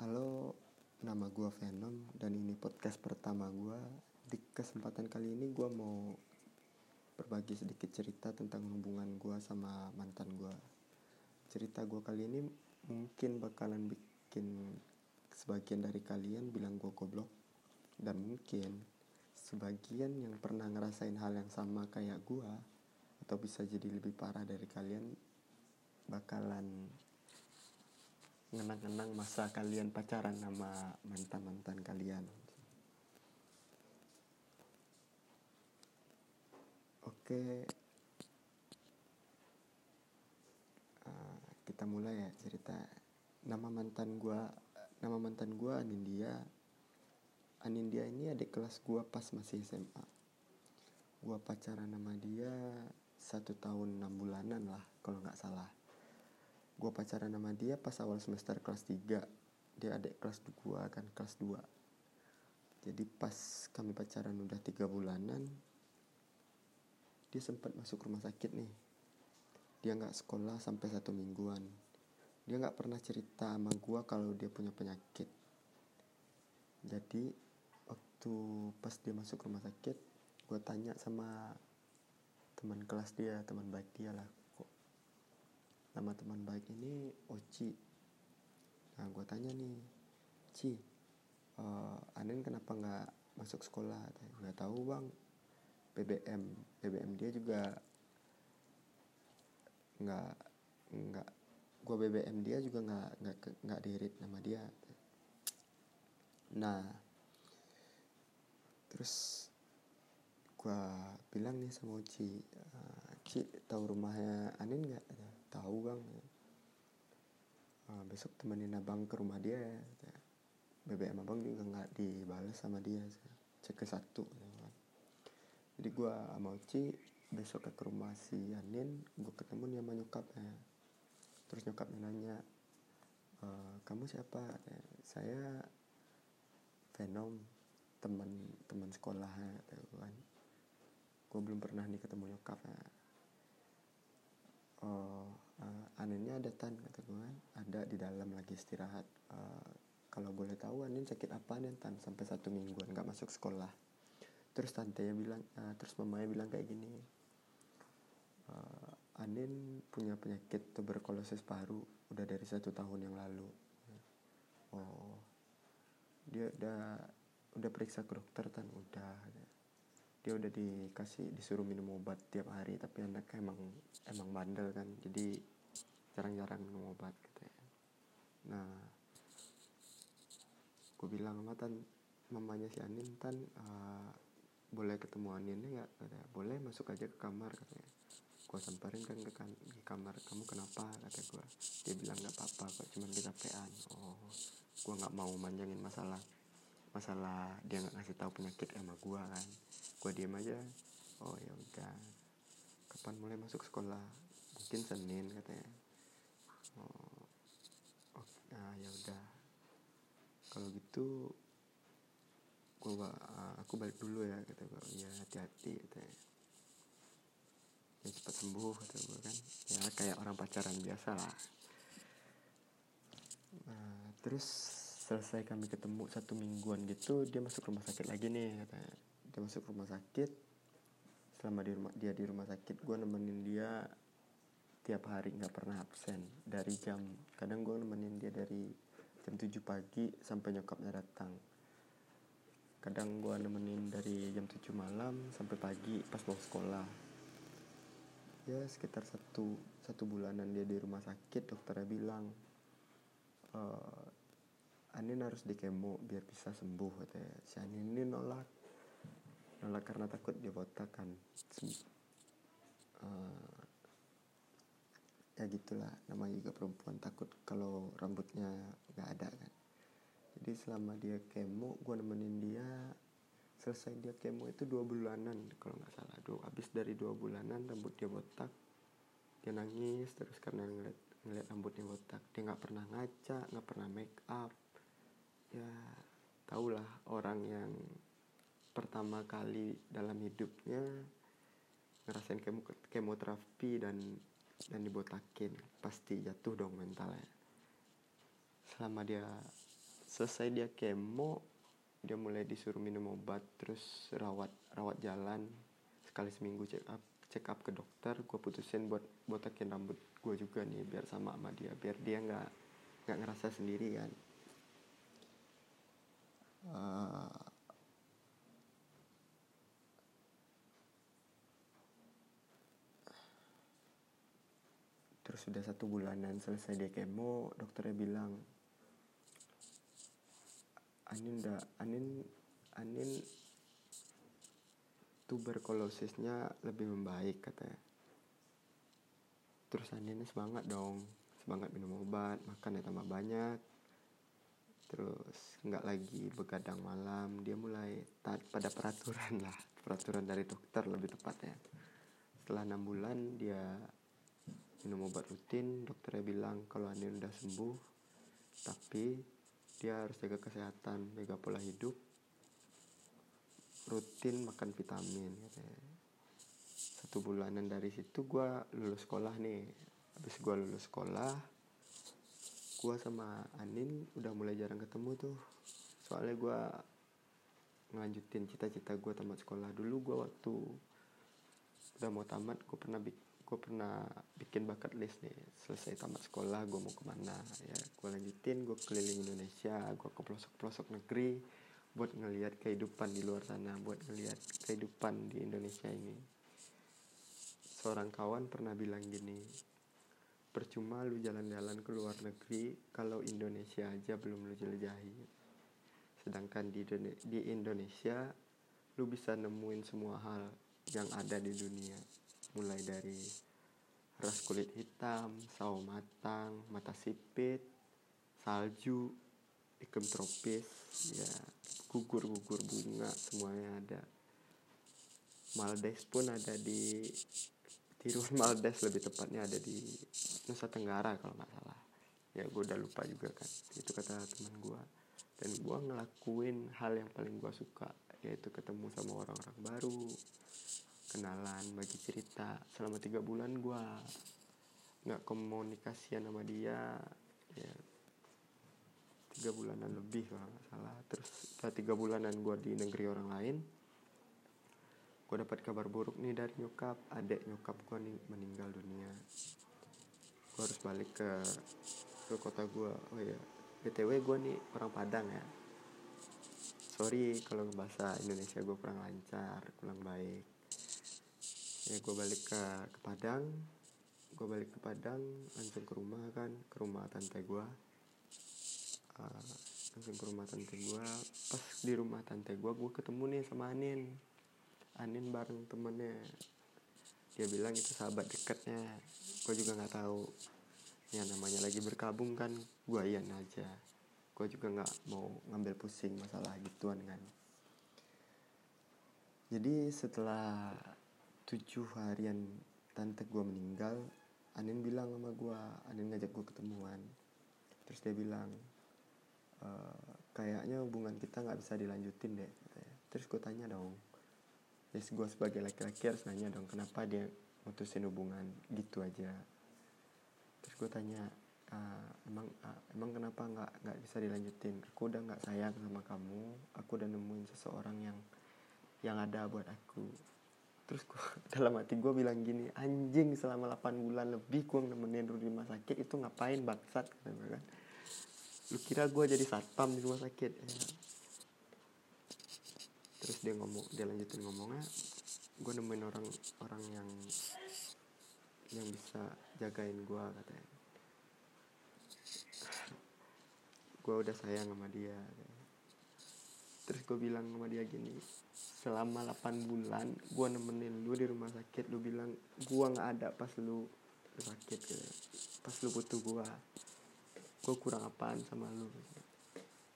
Halo, nama gue Venom dan ini podcast pertama gue. Di kesempatan kali ini gue mau berbagi sedikit cerita tentang hubungan gue sama mantan gue. Cerita gue kali ini mungkin bakalan bikin sebagian dari kalian bilang gue goblok dan mungkin sebagian yang pernah ngerasain hal yang sama kayak gue atau bisa jadi lebih parah dari kalian bakalan ngenang-ngenang masa kalian pacaran sama mantan-mantan kalian. Oke, uh, kita mulai ya cerita. Nama mantan gua, nama mantan gua Anindya. Anindya ini adik kelas gua pas masih SMA. Gua pacaran sama dia satu tahun enam bulanan lah kalau nggak salah gue pacaran sama dia pas awal semester kelas 3 dia adik kelas 2 kan kelas 2 jadi pas kami pacaran udah tiga bulanan dia sempat masuk rumah sakit nih. Dia nggak sekolah sampai satu mingguan. Dia nggak pernah cerita sama gue kalau dia punya penyakit. Jadi waktu pas dia masuk rumah sakit gue tanya sama teman kelas dia teman baik dia lah nama teman baik ini Oci. Nah gue tanya nih Ci uh, Anin kenapa nggak masuk sekolah? Nggak tahu bang. BBM BBM dia juga nggak nggak gue BBM dia juga nggak nggak nggak dirit nama dia. Nah terus gue bilang nih sama Uci uh, Ci tahu rumahnya Anin nggak tahu bang. Uh, besok temenin abang ke rumah dia. Ya. BBM abang juga nggak dibalas sama dia cek ke satu ya kan. jadi gue sama Uci besok ke rumah si Anin gue ketemu nih sama nyokapnya terus nyokapnya nanya e, kamu siapa? Ya, saya Venom teman teman sekolahnya ya, kan. Gue belum pernah nih ketemu nyokapnya oh uh, Aninnya ada tan kata gue kan. Ada di dalam lagi istirahat. Uh, kalau boleh tahu Anin sakit apa nih tan? Sampai satu mingguan nggak masuk sekolah. Terus tante ya bilang uh, terus mamanya bilang kayak gini. Uh, Anin punya penyakit tuberkulosis paru udah dari satu tahun yang lalu. Oh dia udah udah periksa ke dokter tan. Udah dia udah dikasih disuruh minum obat tiap hari tapi anaknya emang emang bandel kan. Jadi jarang-jarang minum obat gitu ya. Nah gue bilang sama tan mamanya si Anin tan uh, boleh ketemu Anin nggak? Katanya boleh masuk aja ke kamar katanya gue samperin kan ke, kan, kamar kamu kenapa? kata gue dia bilang nggak apa-apa kok cuma kecapean oh gue nggak mau manjangin masalah masalah dia nggak ngasih tahu penyakit sama gue kan gue diem aja. Oh ya udah. Kapan mulai masuk sekolah? Mungkin senin katanya. Oh oh nah ya udah. Kalau gitu gue uh, aku balik dulu ya kata gue ya hati-hati katanya. Ya cepat sembuh kata gue kan. Ya kayak orang pacaran biasa lah. Nah, terus selesai kami ketemu satu mingguan gitu dia masuk rumah sakit lagi nih katanya dia masuk rumah sakit. Selama di rumah dia di rumah sakit gue nemenin dia tiap hari nggak pernah absen. Dari jam kadang gue nemenin dia dari jam 7 pagi sampai nyokapnya datang. Kadang gue nemenin dari jam 7 malam sampai pagi pas mau sekolah. Ya sekitar satu satu bulanan dia di rumah sakit dokternya bilang e, Anin harus di kemo biar bisa sembuh katanya. Si Anin ini nolak nolak karena takut dia botak kan uh, ya gitulah namanya juga perempuan takut kalau rambutnya nggak ada kan. Jadi selama dia kemo gue nemenin dia selesai dia kemo itu dua bulanan kalau nggak salah. Dua habis dari dua bulanan rambut dia botak dia nangis terus karena ngeliat ngeliat rambutnya botak. Dia nggak pernah ngaca nggak pernah make up. Ya tahulah orang yang pertama kali dalam hidupnya ngerasain kemo kemoterapi dan dan dibotakin pasti jatuh dong mentalnya. Selama dia selesai dia kemo dia mulai disuruh minum obat terus rawat rawat jalan sekali seminggu check up check up ke dokter gue putusin buat botakin rambut gue juga nih biar sama sama dia biar dia nggak nggak ngerasa sendiri kan uh, sudah satu bulanan selesai dia kemo dokternya bilang Anin udah Anin Anin tuberkulosisnya lebih membaik katanya. Terus Anin semangat dong semangat minum obat makan ya tambah banyak. Terus nggak lagi begadang malam dia mulai taat pada peraturan lah peraturan dari dokter lebih tepatnya. Setelah enam bulan dia minum obat rutin dokternya bilang kalau Anin udah sembuh tapi dia harus jaga kesehatan jaga pola hidup rutin makan vitamin katanya. Satu bulanan dari situ gue lulus sekolah nih. Habis gue lulus sekolah gue sama Anin udah mulai jarang ketemu tuh. Soalnya gue ngelanjutin cita-cita gue tamat sekolah dulu gue waktu udah mau tamat gue pernah bikin gue pernah bikin bucket list nih. Selesai tamat sekolah gue mau ke mana ya. Gue lanjutin gue keliling Indonesia gue ke pelosok pelosok negeri buat ngelihat kehidupan di luar sana buat ngelihat kehidupan di Indonesia ini. Seorang kawan pernah bilang gini percuma lu jalan-jalan ke luar negeri kalau Indonesia aja belum lu jelajahi. Sedangkan di, di Indonesia lu bisa nemuin semua hal yang ada di dunia mulai dari ras kulit hitam, sawo matang, mata sipit, salju, iklim tropis, ya gugur-gugur bunga semuanya ada. Maldives pun ada di Tirus Maldives lebih tepatnya ada di Nusa Tenggara kalau nggak salah. Ya gue udah lupa juga kan. Itu kata teman gue. Dan gue ngelakuin hal yang paling gue suka yaitu ketemu sama orang-orang baru, kenalan bagi cerita. Selama tiga bulan gue nggak komunikasian sama dia ya tiga bulanan lebih kalau nggak salah. Terus setelah tiga bulanan gue di negeri orang lain gue dapat kabar buruk nih dari nyokap. Adek nyokap gue nih meninggal dunia. Gue harus balik ke ke kota gue oh ya btw gue nih orang Padang ya. Sorry kalau bahasa Indonesia gue kurang lancar kurang baik ya gue balik ke, ke Padang. Gue balik ke Padang langsung ke rumah kan ke rumah tante gue uh, langsung ke rumah tante gue pas di rumah tante gue gue ketemu nih sama Anin. Anin bareng temennya. Dia bilang itu sahabat dekatnya. Gue juga nggak tahu. Ya namanya lagi berkabung kan gue iyan aja. Gue juga nggak mau ngambil pusing masalah gituan kan. Jadi setelah tujuh harian tante gue meninggal Anin bilang sama gue Anin ngajak gue ketemuan. Terus dia bilang e, kayaknya hubungan kita nggak bisa dilanjutin deh terus gue tanya dong. Terus gue sebagai laki-laki harus nanya dong kenapa dia mutusin hubungan gitu aja? Terus gue tanya uh, emang uh, emang kenapa nggak nggak bisa dilanjutin? Aku udah nggak sayang sama kamu. Aku udah nemuin seseorang yang yang ada buat aku terus gua, dalam hati gue bilang gini anjing selama 8 bulan lebih gue nemenin lu di rumah sakit itu ngapain bangsat? Kan. Lu kira gue jadi satpam di rumah sakit? Ya. terus dia ngomong dia lanjutin ngomongnya gue nemuin orang orang yang yang bisa jagain gue katanya gue udah sayang sama dia terus gue bilang sama dia gini selama 8 bulan gue nemenin lu di rumah sakit. Lu bilang gue nggak ada pas lu sakit gitu. pas lu butuh gue gue kurang apaan sama lu?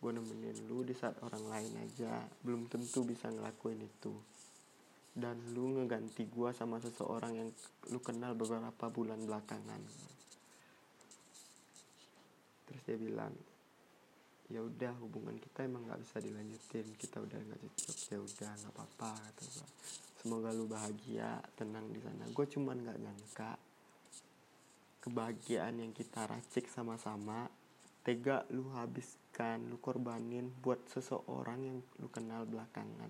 Gue nemenin lu di saat orang lain aja. Belum tentu bisa ngelakuin itu. Dan lu ngeganti gue sama seseorang yang lu kenal beberapa bulan belakangan. Terus dia bilang ya udah hubungan kita emang nggak bisa dilanjutin kita udah nggak cocok ya udah nggak apa-apa kata semoga lu bahagia tenang di sana. Gue cuman nggak nyangka kebahagiaan yang kita racik sama-sama tega lu habiskan lu korbanin buat seseorang yang lu kenal belakangan.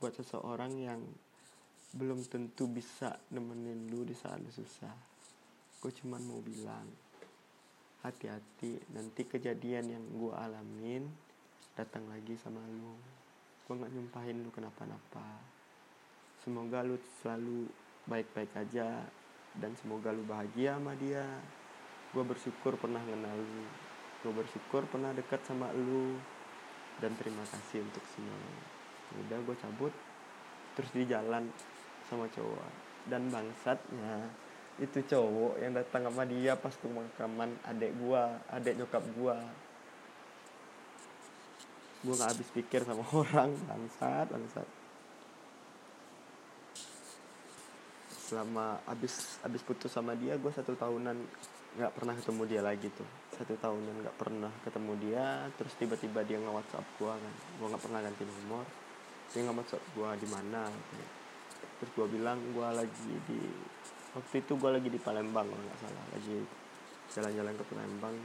Buat seseorang yang belum tentu bisa nemenin lu di saat lu susah. Gue cuman mau bilang hati-hati nanti kejadian yang gue alamin datang lagi sama lu. Gue nggak nyumpahin lu kenapa-napa. Semoga lu selalu baik-baik aja dan semoga lu bahagia sama dia. Gue bersyukur pernah kenal lu. Gue bersyukur pernah dekat sama lu. Dan terima kasih untuk semuanya udah gue cabut. Terus di jalan sama cowok. Dan bangsatnya itu cowok yang datang sama dia pas pemakaman adek gua adek nyokap gua. Gua nggak habis pikir sama orang bangsat bangsat. Selama abis abis putus sama dia gue satu tahunan nggak pernah ketemu dia lagi tuh. Satu tahunan nggak pernah ketemu dia terus tiba-tiba dia nge WhatsApp gua kan. Gua nggak pernah ganti nomor. Dia nge WhatsApp gua di mana gitu. terus gua bilang gua lagi di waktu itu gua lagi di Palembang kalau nggak salah. Lagi jalan-jalan ke Palembang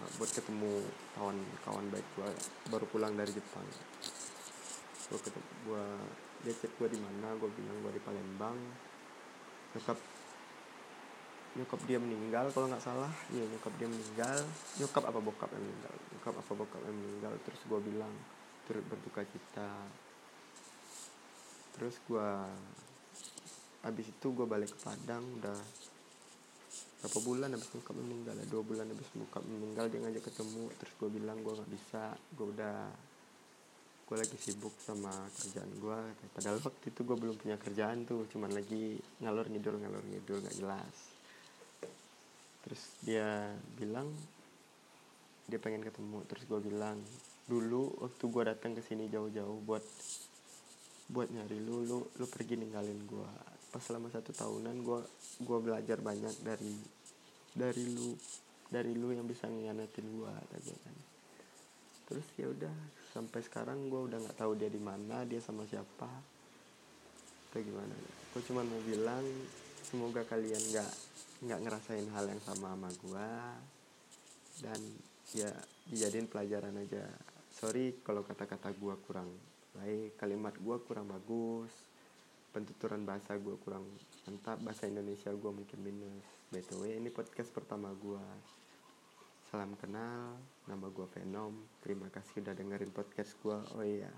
nah, buat ketemu kawan-kawan baik gua. Baru pulang dari Jepang. Gua ketemu gua dia chat gua di mana gua bilang gua di Palembang. Nyokap nyokap dia meninggal kalau nggak salah. Iya nyokap dia meninggal. Nyokap apa bokap yang meninggal? Nyokap apa bokap yang meninggal? Terus gue bilang turut berduka cita. Terus gue habis itu gue balik ke Padang udah berapa bulan habis nyokap meninggal ya? Dua bulan habis nyokap meninggal dia ngajak ketemu. Terus gue bilang gue nggak bisa gue udah gue lagi sibuk sama kerjaan gue padahal waktu itu gue belum punya kerjaan tuh cuman lagi ngalor ngidul ngalor ngidul nggak jelas. Terus dia bilang dia pengen ketemu. Terus gue bilang dulu waktu gue datang ke sini jauh-jauh buat buat nyari lu lu lu pergi ninggalin gue pas selama satu tahunan gue gue belajar banyak dari dari lu dari lu yang bisa ngianatin gue kata kan. Terus ya udah sampai sekarang gue udah nggak tahu dia di mana dia sama siapa kayak gimana. Gue cuma mau bilang semoga kalian nggak nggak ngerasain hal yang sama sama gue dan ya dijadiin pelajaran aja. Sorry kalau kata-kata gue kurang baik kalimat gue kurang bagus pentuturan bahasa gue kurang mantap bahasa Indonesia gue mungkin minus. Btw ini podcast pertama gue salam kenal nama gue Venom. Terima kasih udah dengerin podcast gue oh iya.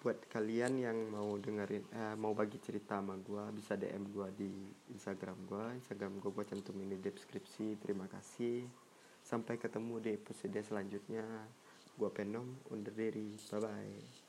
Buat kalian yang mau dengerin eh, mau bagi cerita sama gue bisa DM gue di Instagram gue Instagram gue gue cantumin di deskripsi. Terima kasih. Sampai ketemu di episode selanjutnya. Gue Penom undur diri. Bye bye